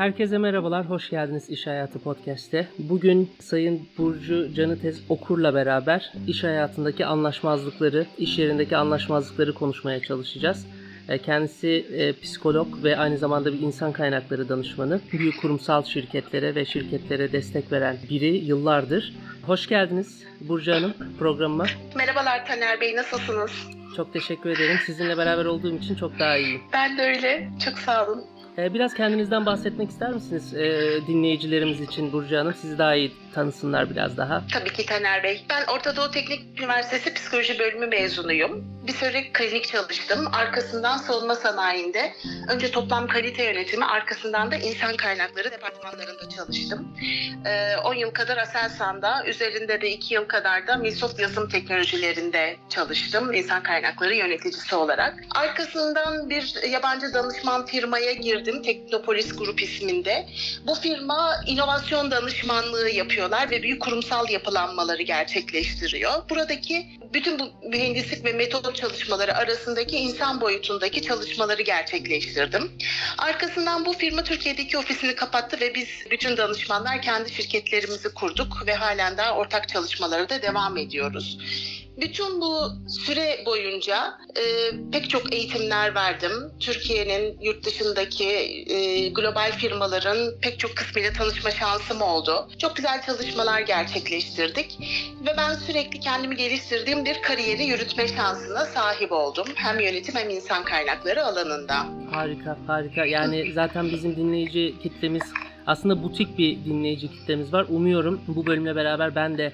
Herkese merhabalar, hoş geldiniz İş Hayatı Podcast'te. Bugün Sayın Burcu Canıtez Okur'la beraber iş hayatındaki anlaşmazlıkları, iş yerindeki anlaşmazlıkları konuşmaya çalışacağız. E, kendisi e, psikolog ve aynı zamanda bir insan kaynakları danışmanı. Büyük kurumsal şirketlere ve şirketlere destek veren biri yıllardır. Hoş geldiniz Burcu Hanım programıma. Merhabalar Taner Bey, nasılsınız? Çok teşekkür ederim. Sizinle beraber olduğum için çok daha iyiyim. Ben de öyle. Çok sağ olun. Ee, Biraz kendinizden bahsetmek ister misiniz ee, dinleyicilerimiz için Burcu Hanım? Sizi daha iyi tanısınlar biraz daha. Tabii ki Taner Bey. Ben Orta Doğu Teknik Üniversitesi Psikoloji Bölümü mezunuyum. Bir süre klinik çalıştım. Arkasından savunma sanayinde önce toplam kalite yönetimi, arkasından da insan kaynakları departmanlarında çalıştım. Ee, 10 yıl kadar Aselsan'da, üzerinde de 2 yıl kadar da Microsoft yazılım teknolojilerinde çalıştım. insan kaynakları yöneticisi olarak. Arkasından bir yabancı danışman firmaya girdim. Teknopolis Grup isminde. Bu firma inovasyon danışmanlığı yapıyorlar ve büyük kurumsal yapılanmaları gerçekleştiriyor. Buradaki bütün bu mühendislik ve metot çalışmaları arasındaki insan boyutundaki çalışmaları gerçekleştirdim. Arkasından bu firma Türkiye'deki ofisini kapattı ve biz bütün danışmanlar kendi şirketlerimizi kurduk ve halen daha ortak çalışmalara da devam ediyoruz. Bütün bu süre boyunca e, pek çok eğitimler verdim. Türkiye'nin yurt dışındaki e, global firmaların pek çok kısmıyla tanışma şansım oldu. Çok güzel çalışmalar gerçekleştirdik ve ben sürekli kendimi geliştirdiğim bir kariyeri yürütme şansına sahip oldum. Hem yönetim hem insan kaynakları alanında. Harika, harika. Yani zaten bizim dinleyici kitlemiz aslında butik bir dinleyici kitlemiz var. Umuyorum bu bölümle beraber ben de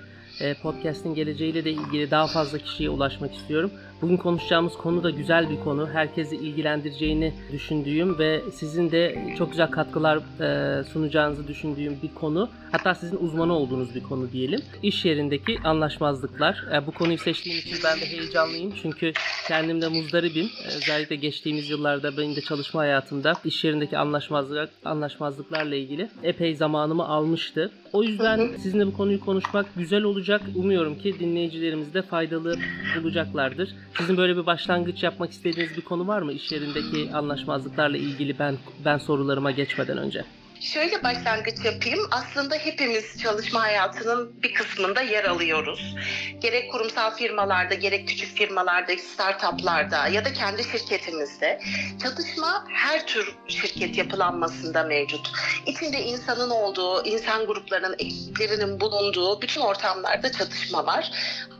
podcast'in geleceğiyle de ilgili daha fazla kişiye ulaşmak istiyorum. Bugün konuşacağımız konu da güzel bir konu. Herkesi ilgilendireceğini düşündüğüm ve sizin de çok güzel katkılar e, sunacağınızı düşündüğüm bir konu. Hatta sizin uzmanı olduğunuz bir konu diyelim. İş yerindeki anlaşmazlıklar. E, bu konuyu seçtiğim için ben de heyecanlıyım. Çünkü kendim de muzdaribim. E, özellikle geçtiğimiz yıllarda benim de çalışma hayatımda iş yerindeki anlaşmazlık, anlaşmazlıklarla ilgili epey zamanımı almıştı. O yüzden sizinle bu konuyu konuşmak güzel olacak. Umuyorum ki dinleyicilerimiz de faydalı bulacaklardır. Sizin böyle bir başlangıç yapmak istediğiniz bir konu var mı iş yerindeki anlaşmazlıklarla ilgili ben ben sorularıma geçmeden önce? Şöyle başlangıç yapayım. Aslında hepimiz çalışma hayatının bir kısmında yer alıyoruz. Gerek kurumsal firmalarda, gerek küçük firmalarda, startuplarda ya da kendi şirketimizde. Çatışma her tür şirket yapılanmasında mevcut. İçinde insanın olduğu, insan gruplarının, ekiplerinin bulunduğu bütün ortamlarda çatışma var.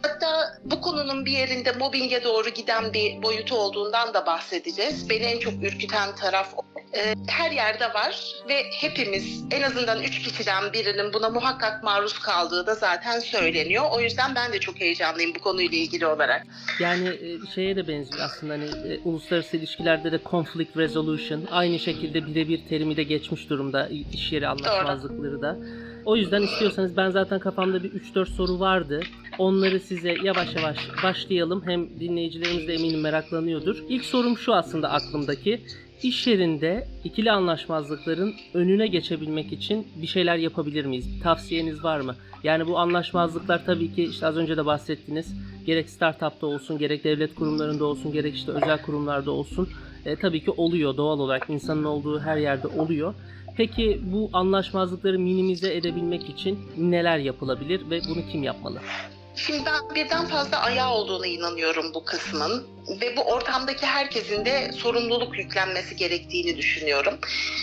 Hatta bu konunun bir yerinde mobbinge doğru giden bir boyutu olduğundan da bahsedeceğiz. Beni en çok ürküten taraf Ee, her yerde var ve hepimiz en azından üç kişiden birinin buna muhakkak maruz kaldığı da zaten söyleniyor. O yüzden ben de çok heyecanlıyım bu konuyla ilgili olarak. Yani e, şeye de benziyor aslında hani e, uluslararası ilişkilerde de conflict resolution aynı şekilde birebir terimi de geçmiş durumda iş yeri anlaşmazlıkları da. O yüzden istiyorsanız ben zaten kafamda bir 3-4 soru vardı. Onları size yavaş yavaş başlayalım. Hem dinleyicilerimiz de eminim meraklanıyordur. İlk sorum şu aslında aklımdaki. İş yerinde ikili anlaşmazlıkların önüne geçebilmek için bir şeyler yapabilir miyiz? Bir tavsiyeniz var mı? Yani bu anlaşmazlıklar tabii ki işte az önce de bahsettiniz. Gerek startupta olsun, gerek devlet kurumlarında olsun, gerek işte özel kurumlarda olsun. E, tabii ki oluyor doğal olarak. insanın olduğu her yerde oluyor. Peki bu anlaşmazlıkları minimize edebilmek için neler yapılabilir ve bunu kim yapmalı? Şimdi ben birden fazla ayağı olduğuna inanıyorum bu kısmın ve bu ortamdaki herkesin de sorumluluk yüklenmesi gerektiğini düşünüyorum.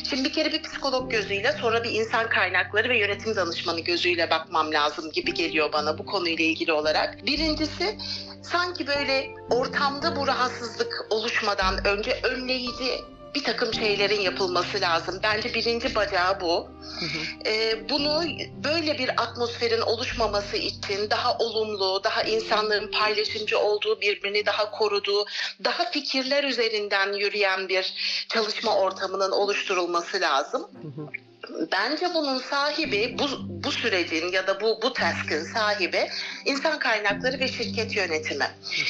Şimdi bir kere bir psikolog gözüyle sonra bir insan kaynakları ve yönetim danışmanı gözüyle bakmam lazım gibi geliyor bana bu konuyla ilgili olarak. Birincisi sanki böyle ortamda bu rahatsızlık oluşmadan önce önleyici bir takım şeylerin yapılması lazım. Bence birinci bacağı bu. Hı hı. Ee, bunu böyle bir atmosferin oluşmaması için daha olumlu, daha insanların paylaşımcı olduğu, birbirini daha koruduğu, daha fikirler üzerinden yürüyen bir çalışma ortamının oluşturulması lazım. Hı hı. Bence bunun sahibi bu, bu sürecin ya da bu bu task'ın sahibi insan kaynakları ve şirket yönetimi.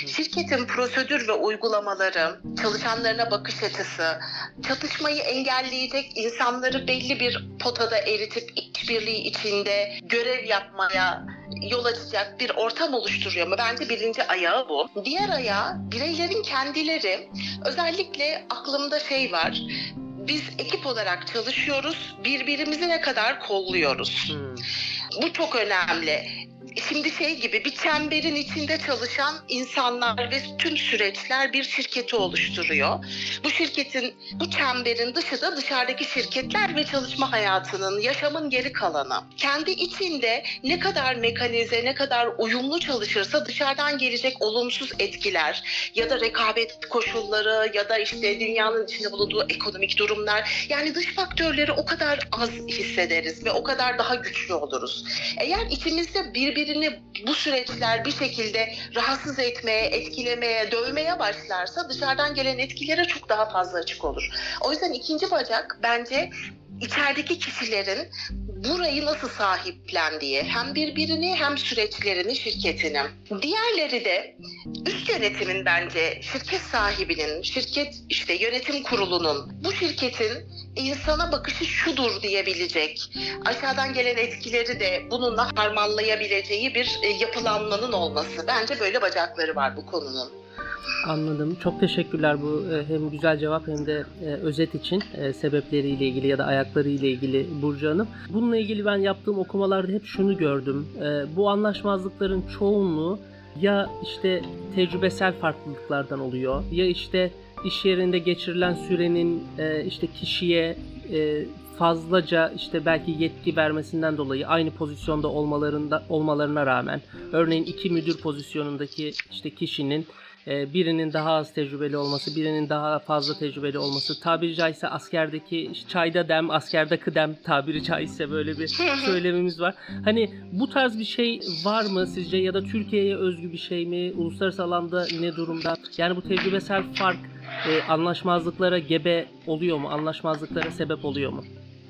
Şirketin prosedür ve uygulamaları, çalışanlarına bakış açısı, çatışmayı engelleyecek insanları belli bir potada eritip işbirliği içinde görev yapmaya yol açacak bir ortam oluşturuyor mu? Bence birinci ayağı bu. Diğer ayağı bireylerin kendileri özellikle aklımda şey var biz ekip olarak çalışıyoruz. Birbirimizi ne kadar kolluyoruz. Hmm. Bu çok önemli. Şimdi şey gibi bir çemberin içinde çalışan insanlar ve tüm süreçler bir şirketi oluşturuyor. Bu şirketin, bu çemberin dışı da dışarıdaki şirketler ve çalışma hayatının, yaşamın geri kalanı. Kendi içinde ne kadar mekanize, ne kadar uyumlu çalışırsa dışarıdan gelecek olumsuz etkiler ya da rekabet koşulları ya da işte dünyanın içinde bulunduğu ekonomik durumlar yani dış faktörleri o kadar az hissederiz ve o kadar daha güçlü oluruz. Eğer içimizde birbirini bu süreçler bir şekilde rahatsız etmeye, etkilemeye, dövmeye başlarsa dışarıdan gelen etkilere çok daha fazla açık olur. O yüzden ikinci bacak bence içerideki kişilerin burayı nasıl sahiplendiği hem birbirini hem süreçlerini şirketini. Diğerleri de üst yönetimin bence şirket sahibinin, şirket işte yönetim kurulunun bu şirketin insana bakışı şudur diyebilecek, aşağıdan gelen etkileri de bununla harmanlayabileceği bir e, yapılanmanın olması. Bence böyle bacakları var bu konunun. Anladım. Çok teşekkürler bu e, hem güzel cevap hem de e, özet için sebepleriyle ilgili ya da ayaklarıyla ilgili Burcu Hanım. Bununla ilgili ben yaptığım okumalarda hep şunu gördüm. Bu anlaşmazlıkların çoğunluğu ya işte tecrübesel farklılıklardan oluyor ya işte iş yerinde geçirilen sürenin e, işte kişiye e, fazlaca işte belki yetki vermesinden dolayı aynı pozisyonda olmalarında olmalarına rağmen örneğin iki müdür pozisyonundaki işte kişinin e, birinin daha az tecrübeli olması, birinin daha fazla tecrübeli olması, tabiri caizse askerdeki çayda dem, askerde kıdem tabiri caizse böyle bir söylemimiz var. Hani bu tarz bir şey var mı sizce ya da Türkiye'ye özgü bir şey mi? Uluslararası alanda ne durumda? Yani bu tecrübesel fark e, anlaşmazlıklara gebe oluyor mu? Anlaşmazlıklara sebep oluyor mu?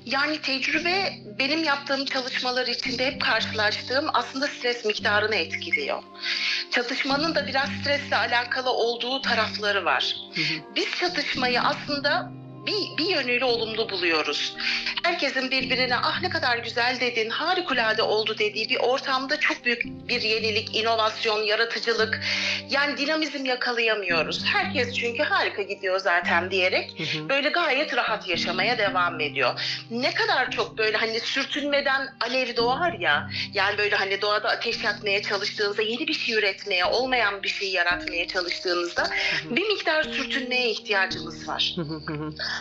Yani tecrübe benim yaptığım çalışmalar içinde hep karşılaştığım aslında stres miktarını etkiliyor. Çatışmanın da biraz stresle alakalı olduğu tarafları var. Biz çatışmayı aslında bir, bir yönüyle olumlu buluyoruz. Herkesin birbirine ah ne kadar güzel dedin, harikulade oldu dediği bir ortamda çok büyük bir yenilik, inovasyon, yaratıcılık yani dinamizm yakalayamıyoruz. Herkes çünkü harika gidiyor zaten diyerek Hı hı. böyle gayet rahat yaşamaya devam ediyor. Ne kadar çok böyle hani sürtünmeden alev doğar ya. Yani böyle hani doğada ateş yakmaya çalıştığınızda yeni bir şey üretmeye, olmayan bir şey yaratmaya çalıştığınızda bir miktar sürtünmeye ihtiyacımız var.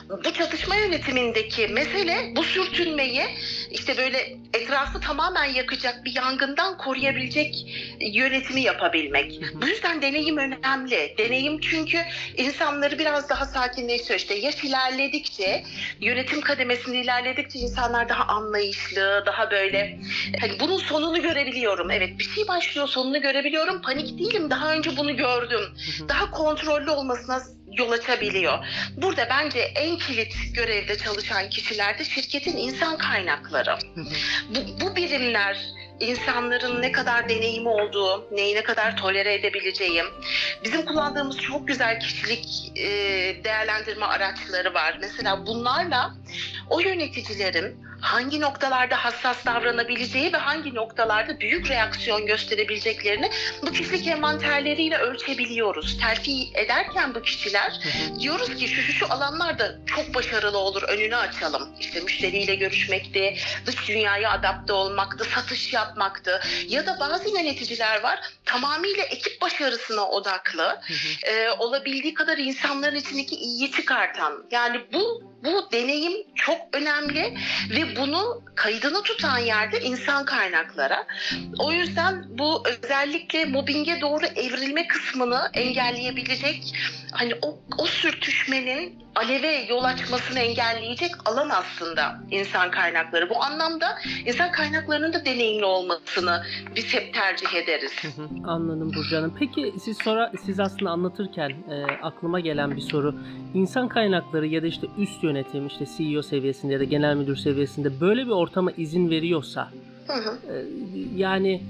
Bu çatışma yönetimindeki mesele bu sürtünmeyi işte böyle etrafı tamamen yakacak bir yangından koruyabilecek yönetimi yapabilmek. Bu yüzden deneyim önemli. Deneyim çünkü insanları biraz daha sakinleştiriyor. İşte yaş ilerledikçe, yönetim kademesinde ilerledikçe insanlar daha anlayışlı, daha böyle hani bunun sonunu görebiliyorum. Evet bir şey başlıyor sonunu görebiliyorum. Panik değilim. Daha önce bunu gördüm. Daha kontrollü olmasına yol açabiliyor. Burada bence en kilit görevde çalışan kişiler de şirketin insan kaynakları. Bu, bu birimler insanların ne kadar deneyimi olduğu, neyi ne kadar tolere edebileceğim. Bizim kullandığımız çok güzel kişilik e, değerlendirme araçları var. Mesela bunlarla o yöneticilerin hangi noktalarda hassas davranabileceği ve hangi noktalarda büyük reaksiyon gösterebileceklerini bu kişilik envanterleriyle ölçebiliyoruz. Terfi ederken bu kişiler Hı hı. diyoruz ki şu şu şu alanlarda çok başarılı olur önünü açalım. İşte müşteriyle görüşmekti, dış dünyaya adapte olmaktı, satış yapmaktı. Ya da bazı yöneticiler var tamamıyla ekip başarısına odaklı. Hı hı. e, olabildiği kadar insanların içindeki iyiyi çıkartan. Yani bu bu deneyim çok önemli ve bunu kaydını tutan yerde insan kaynaklara. O yüzden bu özellikle mobbinge doğru evrilme kısmını engelleyebilecek hani o, o sürtüşmenin aleve yol açmasını engelleyecek alan aslında insan kaynakları. Bu anlamda insan kaynaklarının da deneyimli olmasını biz hep tercih ederiz. Anladım Burcu Hanım. Peki siz sonra siz aslında anlatırken e, aklıma gelen bir soru. İnsan kaynakları ya da işte üst yönetim işte CEO seviyesinde ya da genel müdür seviyesinde böyle bir ortama izin veriyorsa Yani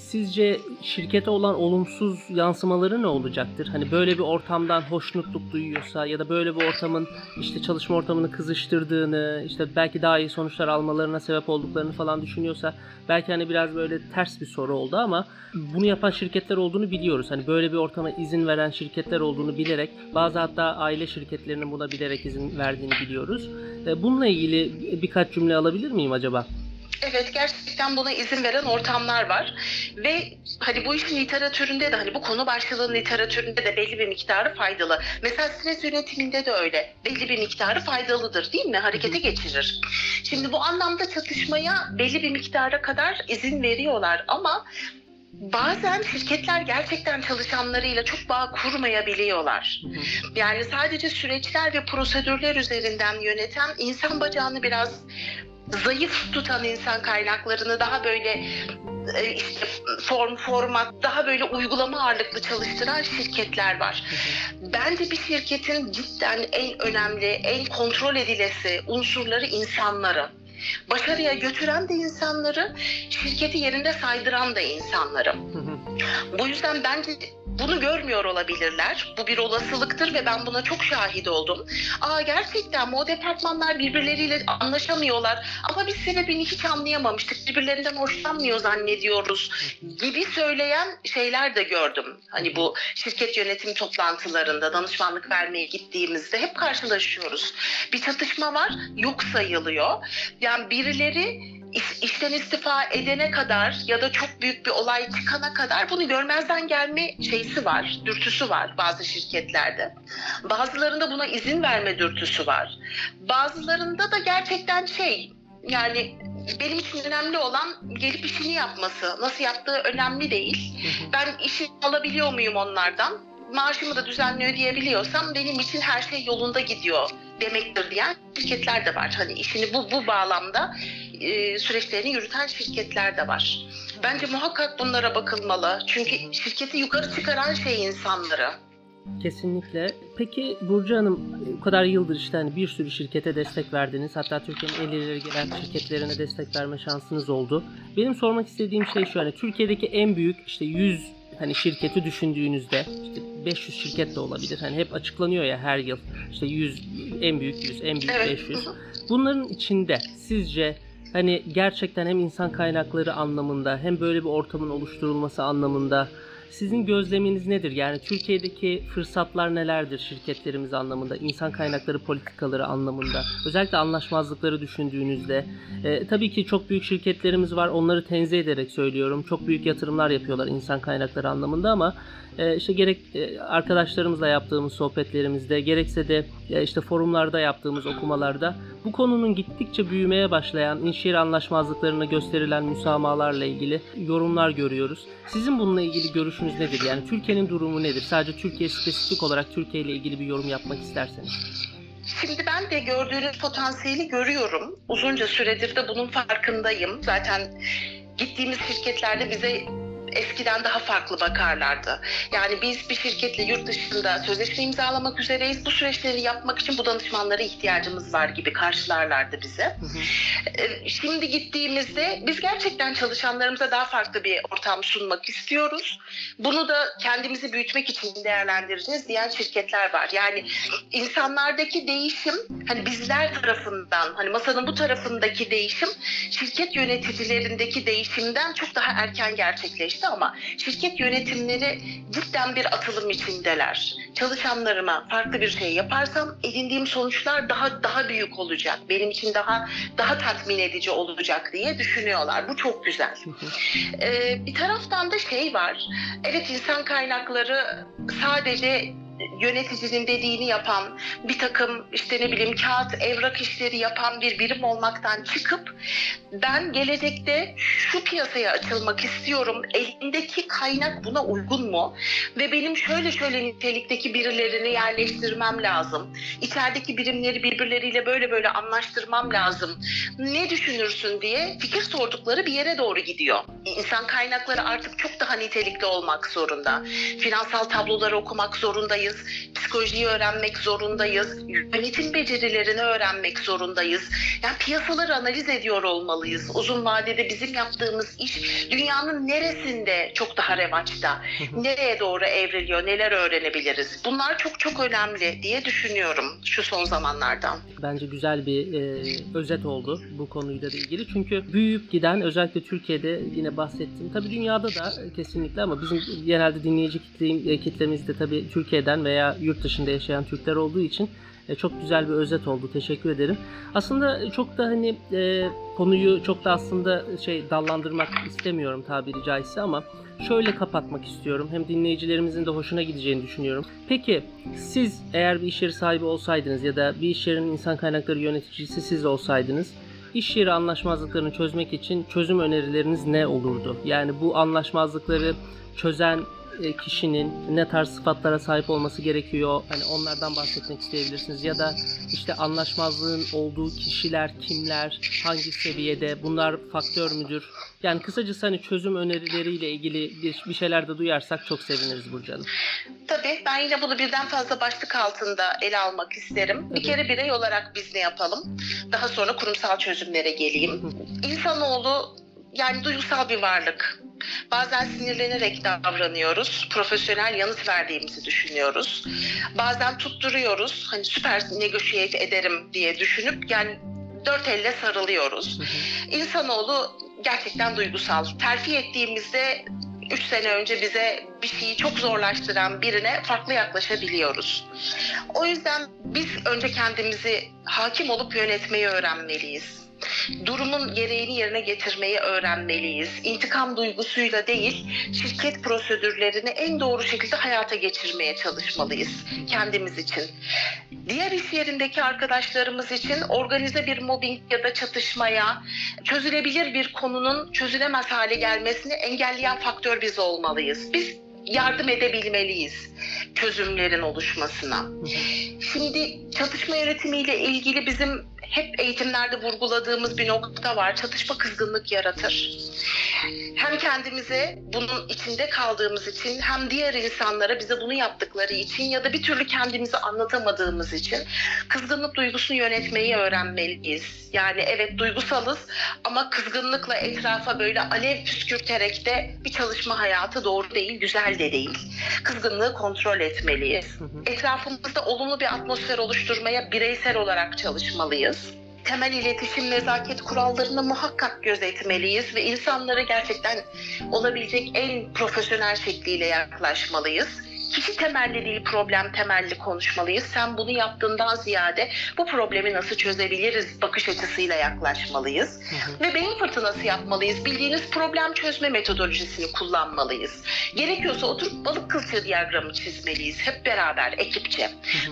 Sizce şirkete olan olumsuz yansımaları ne olacaktır? Hani böyle bir ortamdan hoşnutluk duyuyorsa ya da böyle bir ortamın işte çalışma ortamını kızıştırdığını, işte belki daha iyi sonuçlar almalarına sebep olduklarını falan düşünüyorsa belki hani biraz böyle ters bir soru oldu ama bunu yapan şirketler olduğunu biliyoruz. Hani böyle bir ortama izin veren şirketler olduğunu bilerek bazı hatta aile şirketlerinin buna bilerek izin verdiğini biliyoruz. Bununla ilgili birkaç cümle alabilir miyim acaba? Evet gerçekten buna izin veren ortamlar var ve hani bu işin literatüründe de hani bu konu başlığının literatüründe de belli bir miktarı faydalı. Mesela stres yönetiminde de öyle. Belli bir miktarı faydalıdır değil mi? Harekete geçirir. Şimdi bu anlamda çatışmaya belli bir miktara kadar izin veriyorlar ama bazen şirketler gerçekten çalışanlarıyla çok bağ kurmayabiliyorlar. Yani sadece süreçler ve prosedürler üzerinden yöneten insan bacağını biraz zayıf tutan insan kaynaklarını daha böyle e, işte form format daha böyle uygulama ağırlıklı çalıştıran şirketler var. Bence bir şirketin cidden en önemli, en kontrol edilesi unsurları insanları. Başarıya götüren de insanları, şirketi yerinde saydıran da insanları. Bu yüzden bence bunu görmüyor olabilirler. Bu bir olasılıktır ve ben buna çok şahit oldum. Aa gerçekten bu o departmanlar birbirleriyle anlaşamıyorlar ama biz sebebini hiç anlayamamıştık. Birbirlerinden hoşlanmıyor zannediyoruz gibi söyleyen şeyler de gördüm. Hani bu şirket yönetim toplantılarında danışmanlık vermeye gittiğimizde hep karşılaşıyoruz. Bir çatışma var, yok sayılıyor. Yani birileri işten istifa edene kadar ya da çok büyük bir olay çıkana kadar bunu görmezden gelme şeysi var, dürtüsü var bazı şirketlerde. Bazılarında buna izin verme dürtüsü var. Bazılarında da gerçekten şey yani benim için önemli olan gelip işini yapması. Nasıl yaptığı önemli değil. Ben işi alabiliyor muyum onlardan? Maaşımı da düzenli ödeyebiliyorsam benim için her şey yolunda gidiyor demektir diyen şirketler de var. Hani işini bu bu bağlamda e, süreçlerini yürüten şirketler de var. Bence muhakkak bunlara bakılmalı. Çünkü şirketi yukarı çıkaran şey insanları. Kesinlikle. Peki Burcu Hanım bu kadar yıldır işte hani bir sürü şirkete destek verdiniz. Hatta Türkiye'nin en ileri gelen şirketlerine destek verme şansınız oldu. Benim sormak istediğim şey şu hani Türkiye'deki en büyük işte 100 hani şirketi düşündüğünüzde işte 500 şirket de olabilir. Hani hep açıklanıyor ya her yıl işte 100 en büyük 100, en büyük Evet. 500. Bunların içinde sizce hani gerçekten hem insan kaynakları anlamında hem böyle bir ortamın oluşturulması anlamında sizin gözleminiz nedir? Yani Türkiye'deki fırsatlar nelerdir şirketlerimiz anlamında, insan kaynakları politikaları anlamında, özellikle anlaşmazlıkları düşündüğünüzde. E, tabii ki çok büyük şirketlerimiz var, onları tenzih ederek söylüyorum. Çok büyük yatırımlar yapıyorlar insan kaynakları anlamında ama e, işte gerek e, arkadaşlarımızla yaptığımız sohbetlerimizde, gerekse de işte forumlarda yaptığımız okumalarda bu konunun gittikçe büyümeye başlayan yeri anlaşmazlıklarına gösterilen müsamahalarla ilgili yorumlar görüyoruz. Sizin bununla ilgili görüşünüz nedir? Yani Türkiye'nin durumu nedir? Sadece Türkiye spesifik olarak Türkiye ile ilgili bir yorum yapmak isterseniz. Şimdi ben de gördüğünüz potansiyeli görüyorum. Uzunca süredir de bunun farkındayım. Zaten gittiğimiz şirketlerde bize eskiden daha farklı bakarlardı. Yani biz bir şirketle yurt dışında sözleşme imzalamak üzereyiz. Bu süreçleri yapmak için bu danışmanlara ihtiyacımız var gibi karşılarlardı bize. Hı hı. Ee, Şimdi gittiğimizde biz gerçekten çalışanlarımıza daha farklı bir ortam sunmak istiyoruz. Bunu da kendimizi büyütmek için değerlendireceğiz diyen şirketler var. Yani insanlardaki değişim hani bizler tarafından hani masanın bu tarafındaki değişim şirket yöneticilerindeki değişimden çok daha erken gerçekleşti ama şirket yönetimleri cidden bir atılım içindeler. Çalışanlarıma farklı bir şey yaparsam edindiğim sonuçlar daha daha büyük olacak. Benim için daha daha tatmin edici olacak diye düşünüyorlar. Bu çok güzel. Ee, bir taraftan da şey var. Evet insan kaynakları sadece yöneticinin dediğini yapan bir takım işte ne bileyim kağıt evrak işleri yapan bir birim olmaktan çıkıp ben gelecekte şu piyasaya açılmak istiyorum. Elimdeki kaynak buna uygun mu? Ve benim şöyle şöyle nitelikteki birilerini yerleştirmem lazım. İçerideki birimleri birbirleriyle böyle böyle anlaştırmam lazım. Ne düşünürsün diye fikir sordukları bir yere doğru gidiyor. İnsan kaynakları artık çok daha nitelikli olmak zorunda. Finansal tabloları okumak zorundayız. Psikolojiyi öğrenmek zorundayız. Yönetim becerilerini öğrenmek zorundayız. Yani piyasaları analiz ediyor olmalıyız. Uzun vadede bizim yaptığımız iş dünyanın neresinde çok daha revaçta? Nereye doğru evriliyor? Neler öğrenebiliriz? Bunlar çok çok önemli diye düşünüyorum şu son zamanlardan. Bence güzel bir e, özet oldu bu konuyla da ilgili. Çünkü büyüyüp giden özellikle Türkiye'de yine bahsettim. Tabii dünyada da kesinlikle ama bizim genelde dinleyici kitle, e, kitlemiz de tabii Türkiye'den veya yurt dışında yaşayan Türkler olduğu için e, çok güzel bir özet oldu. Teşekkür ederim. Aslında çok da hani e, konuyu çok da aslında şey dallandırmak istemiyorum tabiri caizse ama şöyle kapatmak istiyorum. Hem dinleyicilerimizin de hoşuna gideceğini düşünüyorum. Peki siz eğer bir iş yeri sahibi olsaydınız ya da bir iş yerinin insan kaynakları yöneticisi siz olsaydınız iş yeri anlaşmazlıklarını çözmek için çözüm önerileriniz ne olurdu? Yani bu anlaşmazlıkları çözen kişinin ne tarz sıfatlara sahip olması gerekiyor? Hani onlardan bahsetmek isteyebilirsiniz ya da işte anlaşmazlığın olduğu kişiler kimler, hangi seviyede, bunlar faktör müdür? Yani kısacası hani çözüm önerileriyle ilgili bir, bir şeyler de duyarsak çok seviniriz Burcu Hanım. Tabii ben yine bunu birden fazla başlık altında ele almak isterim. Bir Tabii. kere birey olarak biz ne yapalım? Daha sonra kurumsal çözümlere geleyim. İnsanoğlu yani duygusal bir varlık. Bazen sinirlenerek davranıyoruz. Profesyonel yanıt verdiğimizi düşünüyoruz. Bazen tutturuyoruz. Hani süper negotiate ederim diye düşünüp yani dört elle sarılıyoruz. İnsanoğlu gerçekten duygusal. Terfi ettiğimizde 3 sene önce bize bir şeyi çok zorlaştıran birine farklı yaklaşabiliyoruz. O yüzden biz önce kendimizi hakim olup yönetmeyi öğrenmeliyiz. Durumun gereğini yerine getirmeyi öğrenmeliyiz. İntikam duygusuyla değil, şirket prosedürlerini en doğru şekilde hayata geçirmeye çalışmalıyız kendimiz için. Diğer iş yerindeki arkadaşlarımız için organize bir mobbing ya da çatışmaya, çözülebilir bir konunun çözülemez hale gelmesini engelleyen faktör biz olmalıyız. Biz yardım edebilmeliyiz çözümlerin oluşmasına. Şimdi çatışma yönetimiyle ilgili bizim hep eğitimlerde vurguladığımız bir nokta var. Çatışma kızgınlık yaratır. Hem kendimize bunun içinde kaldığımız için hem diğer insanlara bize bunu yaptıkları için ya da bir türlü kendimizi anlatamadığımız için kızgınlık duygusunu yönetmeyi öğrenmeliyiz. Yani evet duygusalız ama kızgınlıkla etrafa böyle alev püskürterek de bir çalışma hayatı doğru değil, güzel de değil. Kızgınlığı kontrol etmeliyiz. Etrafımızda olumlu bir atmosfer oluşturmaya bireysel olarak çalışmalıyız. Temel iletişim nezaket kurallarını muhakkak gözetmeliyiz ve insanlara gerçekten olabilecek en profesyonel şekliyle yaklaşmalıyız. Kişi temelli değil problem temelli konuşmalıyız. Sen bunu yaptığından ziyade bu problemi nasıl çözebiliriz bakış açısıyla yaklaşmalıyız. Ve beyin fırtınası yapmalıyız. Bildiğiniz problem çözme metodolojisini kullanmalıyız. Gerekiyorsa oturup balık kılçığı diyagramı çizmeliyiz hep beraber ekipçe.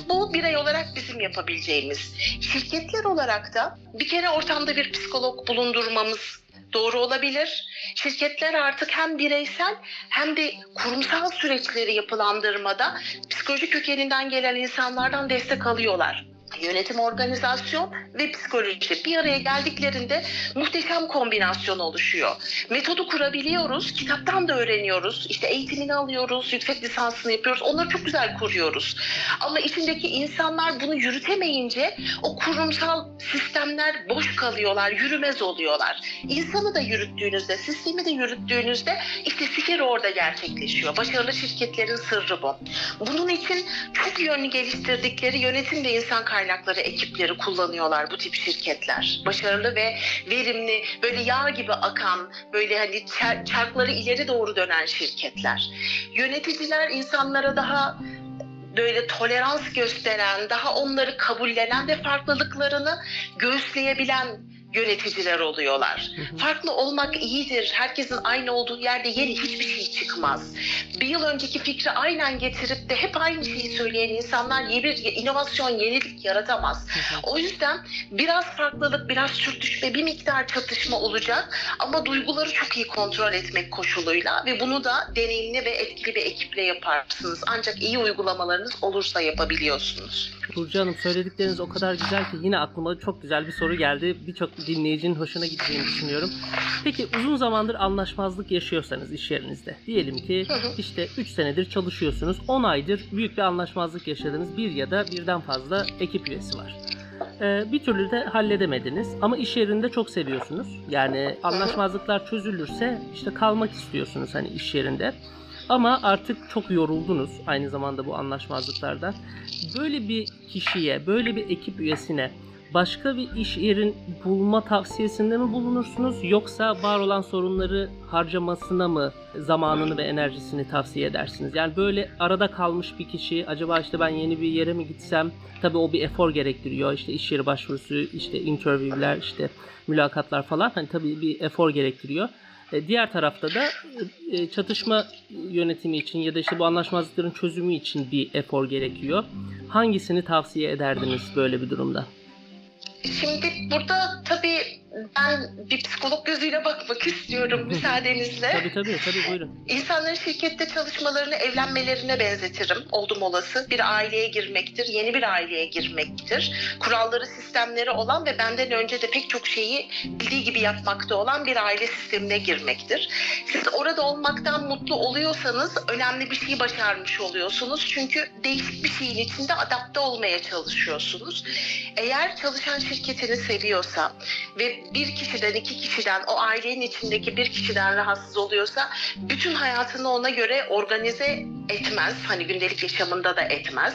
Bu birey olarak bizim yapabileceğimiz. Şirketler olarak da bir kere ortamda bir psikolog bulundurmamız doğru olabilir. Şirketler artık hem bireysel hem de kurumsal süreçleri yapılandırmada psikoloji kökeninden gelen insanlardan destek alıyorlar. Yönetim, organizasyon ve psikoloji bir araya geldiklerinde muhteşem kombinasyon oluşuyor. Metodu kurabiliyoruz, kitaptan da öğreniyoruz. İşte eğitimini alıyoruz, yüksek lisansını yapıyoruz. Onları çok güzel kuruyoruz. Ama içindeki insanlar bunu yürütemeyince o kurumsal sistemler boş kalıyorlar, yürümez oluyorlar. İnsanı da yürüttüğünüzde, sistemi de yürüttüğünüzde işte fikir orada gerçekleşiyor. Başarılı şirketlerin sırrı bu. Bunun için çok yönlü geliştirdikleri yönetim ve insan kaynakları ekipleri kullanıyorlar bu tip şirketler. Başarılı ve verimli, böyle yağ gibi akan, böyle hani çar- çarkları ileri doğru dönen şirketler. Yöneticiler insanlara daha böyle tolerans gösteren, daha onları kabullenen ve farklılıklarını göğüsleyebilen yöneticiler oluyorlar. Farklı olmak iyidir. Herkesin aynı olduğu yerde yeni hiçbir şey çıkmaz. Bir yıl önceki fikri aynen getirip de hep aynı şeyi söyleyen insanlar yeni bir inovasyon, yenilik yaratamaz. O yüzden biraz farklılık, biraz sürtüşme, bir miktar çatışma olacak ama duyguları çok iyi kontrol etmek koşuluyla ve bunu da deneyimli ve etkili bir ekiple yaparsınız. Ancak iyi uygulamalarınız olursa yapabiliyorsunuz. Burcu Hanım söyledikleriniz o kadar güzel ki yine aklıma çok güzel bir soru geldi. Birçok dinleyicinin hoşuna gideceğini düşünüyorum. Peki uzun zamandır anlaşmazlık yaşıyorsanız iş yerinizde. Diyelim ki işte 3 senedir çalışıyorsunuz. 10 aydır büyük bir anlaşmazlık yaşadınız. Bir ya da birden fazla ekip üyesi var. Ee, bir türlü de halledemediniz ama iş yerinde çok seviyorsunuz. Yani anlaşmazlıklar çözülürse işte kalmak istiyorsunuz hani iş yerinde. Ama artık çok yoruldunuz aynı zamanda bu anlaşmazlıklardan. Böyle bir kişiye, böyle bir ekip üyesine başka bir iş yerin bulma tavsiyesinde mi bulunursunuz yoksa var olan sorunları harcamasına mı zamanını ve enerjisini tavsiye edersiniz? Yani böyle arada kalmış bir kişi acaba işte ben yeni bir yere mi gitsem tabii o bir efor gerektiriyor. İşte iş yeri başvurusu, işte interview'ler, işte mülakatlar falan hani tabii bir efor gerektiriyor. E, Diğer tarafta da e, çatışma yönetimi için ya da işte bu anlaşmazlıkların çözümü için bir efor gerekiyor. Hangisini tavsiye ederdiniz böyle bir durumda? Şimdi burada tabii ben bir psikolog gözüyle bakmak istiyorum müsaadenizle. Tabii tabii tabii buyurun. İnsanların şirkette çalışmalarını evlenmelerine benzetirim. Oldum olası. Bir aileye girmektir, yeni bir aileye girmektir. Kuralları, sistemleri olan ve benden önce de pek çok şeyi bildiği gibi yapmakta olan bir aile sistemine girmektir. Siz orada olmaktan mutlu oluyorsanız önemli bir şey başarmış oluyorsunuz. Çünkü değişik bir şeyin içinde adapte olmaya çalışıyorsunuz. Eğer çalışan şirketini seviyorsa ve bir kişiden, iki kişiden, o ailenin içindeki bir kişiden rahatsız oluyorsa bütün hayatını ona göre organize etmez. Hani gündelik yaşamında da etmez.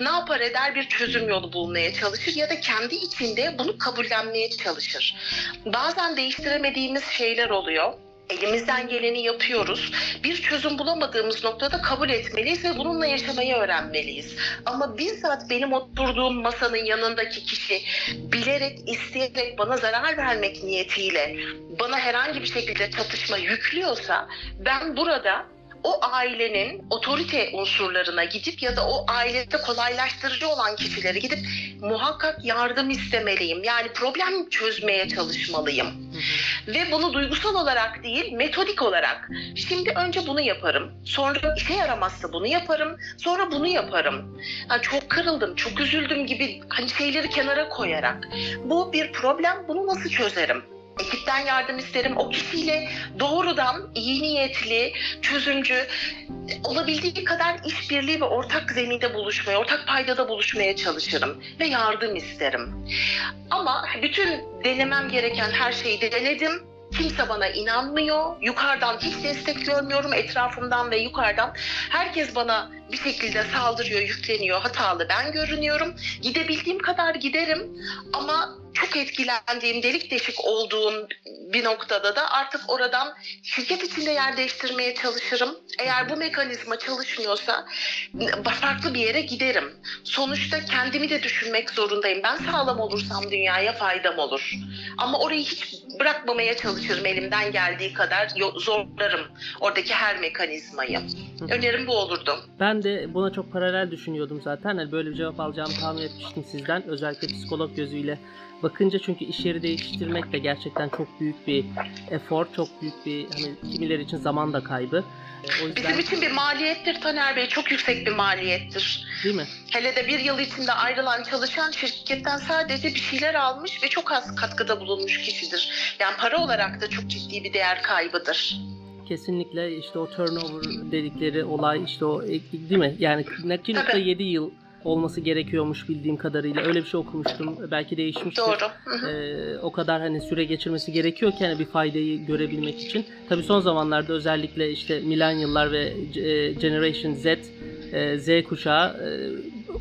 Ne yapar eder bir çözüm yolu bulmaya çalışır ya da kendi içinde bunu kabullenmeye çalışır. Bazen değiştiremediğimiz şeyler oluyor. Elimizden geleni yapıyoruz. Bir çözüm bulamadığımız noktada kabul etmeliyiz ve bununla yaşamayı öğrenmeliyiz. Ama bizzat benim oturduğum masanın yanındaki kişi bilerek, isteyerek bana zarar vermek niyetiyle bana herhangi bir şekilde çatışma yüklüyorsa ben burada o ailenin otorite unsurlarına gidip ya da o ailede kolaylaştırıcı olan kişilere gidip muhakkak yardım istemeliyim. Yani problem çözmeye çalışmalıyım. Ve bunu duygusal olarak değil, metodik olarak. Şimdi önce bunu yaparım. Sonra işe yaramazsa bunu yaparım. Sonra bunu yaparım. Ha, çok kırıldım, çok üzüldüm gibi hani şeyleri kenara koyarak. Bu bir problem, bunu nasıl çözerim? Ekipten yardım isterim. O kişiyle doğrudan iyi niyetli, çözümcü, olabildiği kadar işbirliği ve ortak zeminde buluşmaya, ortak paydada buluşmaya çalışırım ve yardım isterim. Ama bütün denemem gereken her şeyi de denedim. Kimse bana inanmıyor. Yukarıdan hiç destek görmüyorum etrafımdan ve yukarıdan. Herkes bana bir şekilde saldırıyor, yükleniyor. Hatalı ben görünüyorum. Gidebildiğim kadar giderim ama çok etkilendiğim, delik deşik olduğum bir noktada da artık oradan şirket içinde yer değiştirmeye çalışırım. Eğer bu mekanizma çalışmıyorsa farklı bir yere giderim. Sonuçta kendimi de düşünmek zorundayım. Ben sağlam olursam dünyaya faydam olur. Ama orayı hiç bırakmamaya çalışırım elimden geldiği kadar zorlarım oradaki her mekanizmayı. Önerim bu olurdu. Ben de buna çok paralel düşünüyordum zaten. Hani böyle bir cevap alacağımı tahmin etmiştim sizden. Özellikle psikolog gözüyle bakınca çünkü iş yeri değiştirmek de gerçekten çok büyük bir efor, çok büyük bir hani kimileri için zaman da kaybı. E, O yüzden Bizim için bir maliyettir Taner Bey. Çok yüksek bir maliyettir. değil mi? Hele de bir yıl içinde ayrılan çalışan şirketten sadece bir şeyler almış ve çok az katkıda bulunmuş kişidir. Yani para olarak da çok ciddi bir değer kaybıdır. Kesinlikle işte o turnover dedikleri olay işte o değil mi? Yani 2.7 yıl olması gerekiyormuş bildiğim kadarıyla. Öyle bir şey okumuştum. Belki değişmiştir. Doğru. Ee, o kadar hani süre geçirmesi gerekiyorken hani bir faydayı görebilmek için. Tabii son zamanlarda özellikle işte millennial'lar ve e, Generation Z, e, Z kuşağı e,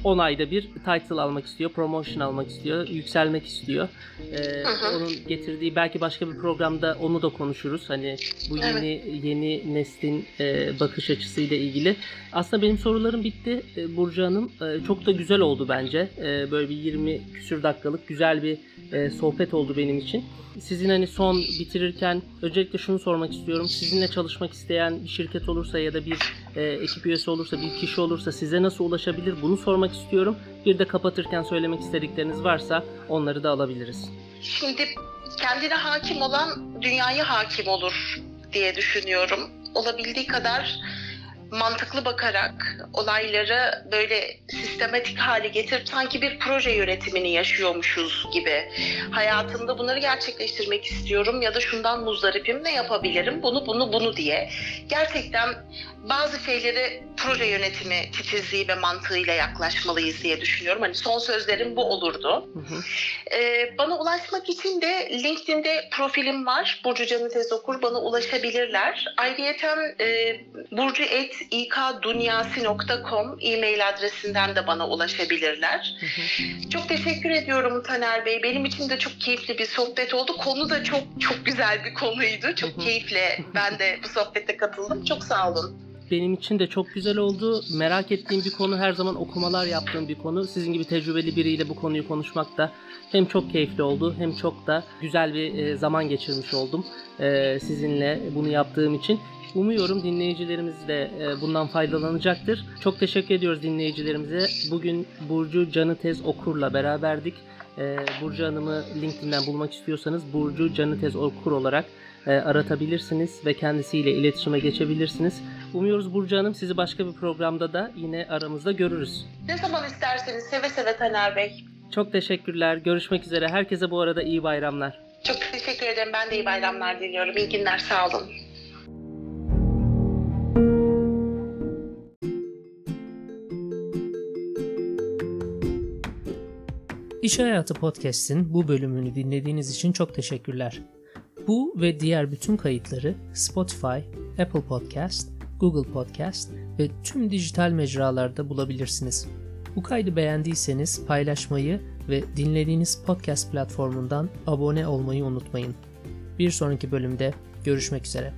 10 ayda bir title almak istiyor, promotion almak istiyor, yükselmek istiyor. Ee, onun getirdiği belki başka bir programda onu da konuşuruz. Hani bu Evet. yeni yeni neslin e, bakış açısıyla ilgili. Aslında benim sorularım bitti e, Burcu Hanım. E, çok da güzel oldu bence. E, böyle bir 20 küsür dakikalık güzel bir e, sohbet oldu benim için. Sizin hani son bitirirken öncelikle şunu sormak istiyorum. Sizinle çalışmak isteyen bir şirket olursa ya da bir e, ekip üyesi olursa, bir kişi olursa size nasıl ulaşabilir? Bunu sormak istiyorum. Bir de kapatırken söylemek istedikleriniz varsa onları da alabiliriz. Şimdi kendine hakim olan dünyaya hakim olur diye düşünüyorum. Olabildiği kadar mantıklı bakarak olayları böyle sistematik hale getirip sanki bir proje yönetimini yaşıyormuşuz gibi. Hayatımda bunları gerçekleştirmek istiyorum ya da şundan muzdaripim ne yapabilirim bunu bunu bunu diye. Gerçekten bazı şeyleri proje yönetimi titizliği ve mantığıyla yaklaşmalıyız diye düşünüyorum. Hani son sözlerim bu olurdu. Hı hı. Ee, bana ulaşmak için de LinkedIn'de profilim var. Burcu Canı Tez Okur. Bana ulaşabilirler. Ayrıyeten e, burcu.ikdunyasi.com e-mail adresinden de bana ulaşabilirler. Hı hı. Çok teşekkür ediyorum Taner Bey. Benim için de çok keyifli bir sohbet oldu. Konu da çok çok güzel bir konuydu. Hı Çok hı. keyifle ben de bu sohbete katıldım. Çok sağ olun. Benim için de çok güzel oldu. Merak ettiğim bir konu her zaman okumalar yaptığım bir konu. Sizin gibi tecrübeli biriyle bu konuyu konuşmak da hem çok keyifli oldu hem çok da güzel bir e, zaman geçirmiş oldum e, sizinle bunu yaptığım için. Umuyorum dinleyicilerimiz de e, bundan faydalanacaktır. Çok teşekkür ediyoruz dinleyicilerimize. Bugün Burcu Canı Tez Okur'la beraberdik. Burcu Hanım'ı LinkedIn'den bulmak istiyorsanız Burcu Canı Tez Okur olarak aratabilirsiniz ve kendisiyle iletişime geçebilirsiniz. Umuyoruz Burcu Hanım sizi başka bir programda da yine aramızda görürüz. Ne zaman isterseniz seve seve Taner Bey. Çok teşekkürler. Görüşmek üzere. Herkese bu arada iyi bayramlar. Çok teşekkür ederim. Ben de iyi bayramlar diliyorum. İyi günler. Sağ olun. İş Hayatı Podcast'in bu bölümünü dinlediğiniz için çok teşekkürler. Bu ve diğer bütün kayıtları Spotify, Apple Podcast, Google Podcast ve tüm dijital mecralarda bulabilirsiniz. Bu kaydı beğendiyseniz paylaşmayı ve dinlediğiniz podcast platformundan abone olmayı unutmayın. Bir sonraki bölümde görüşmek üzere.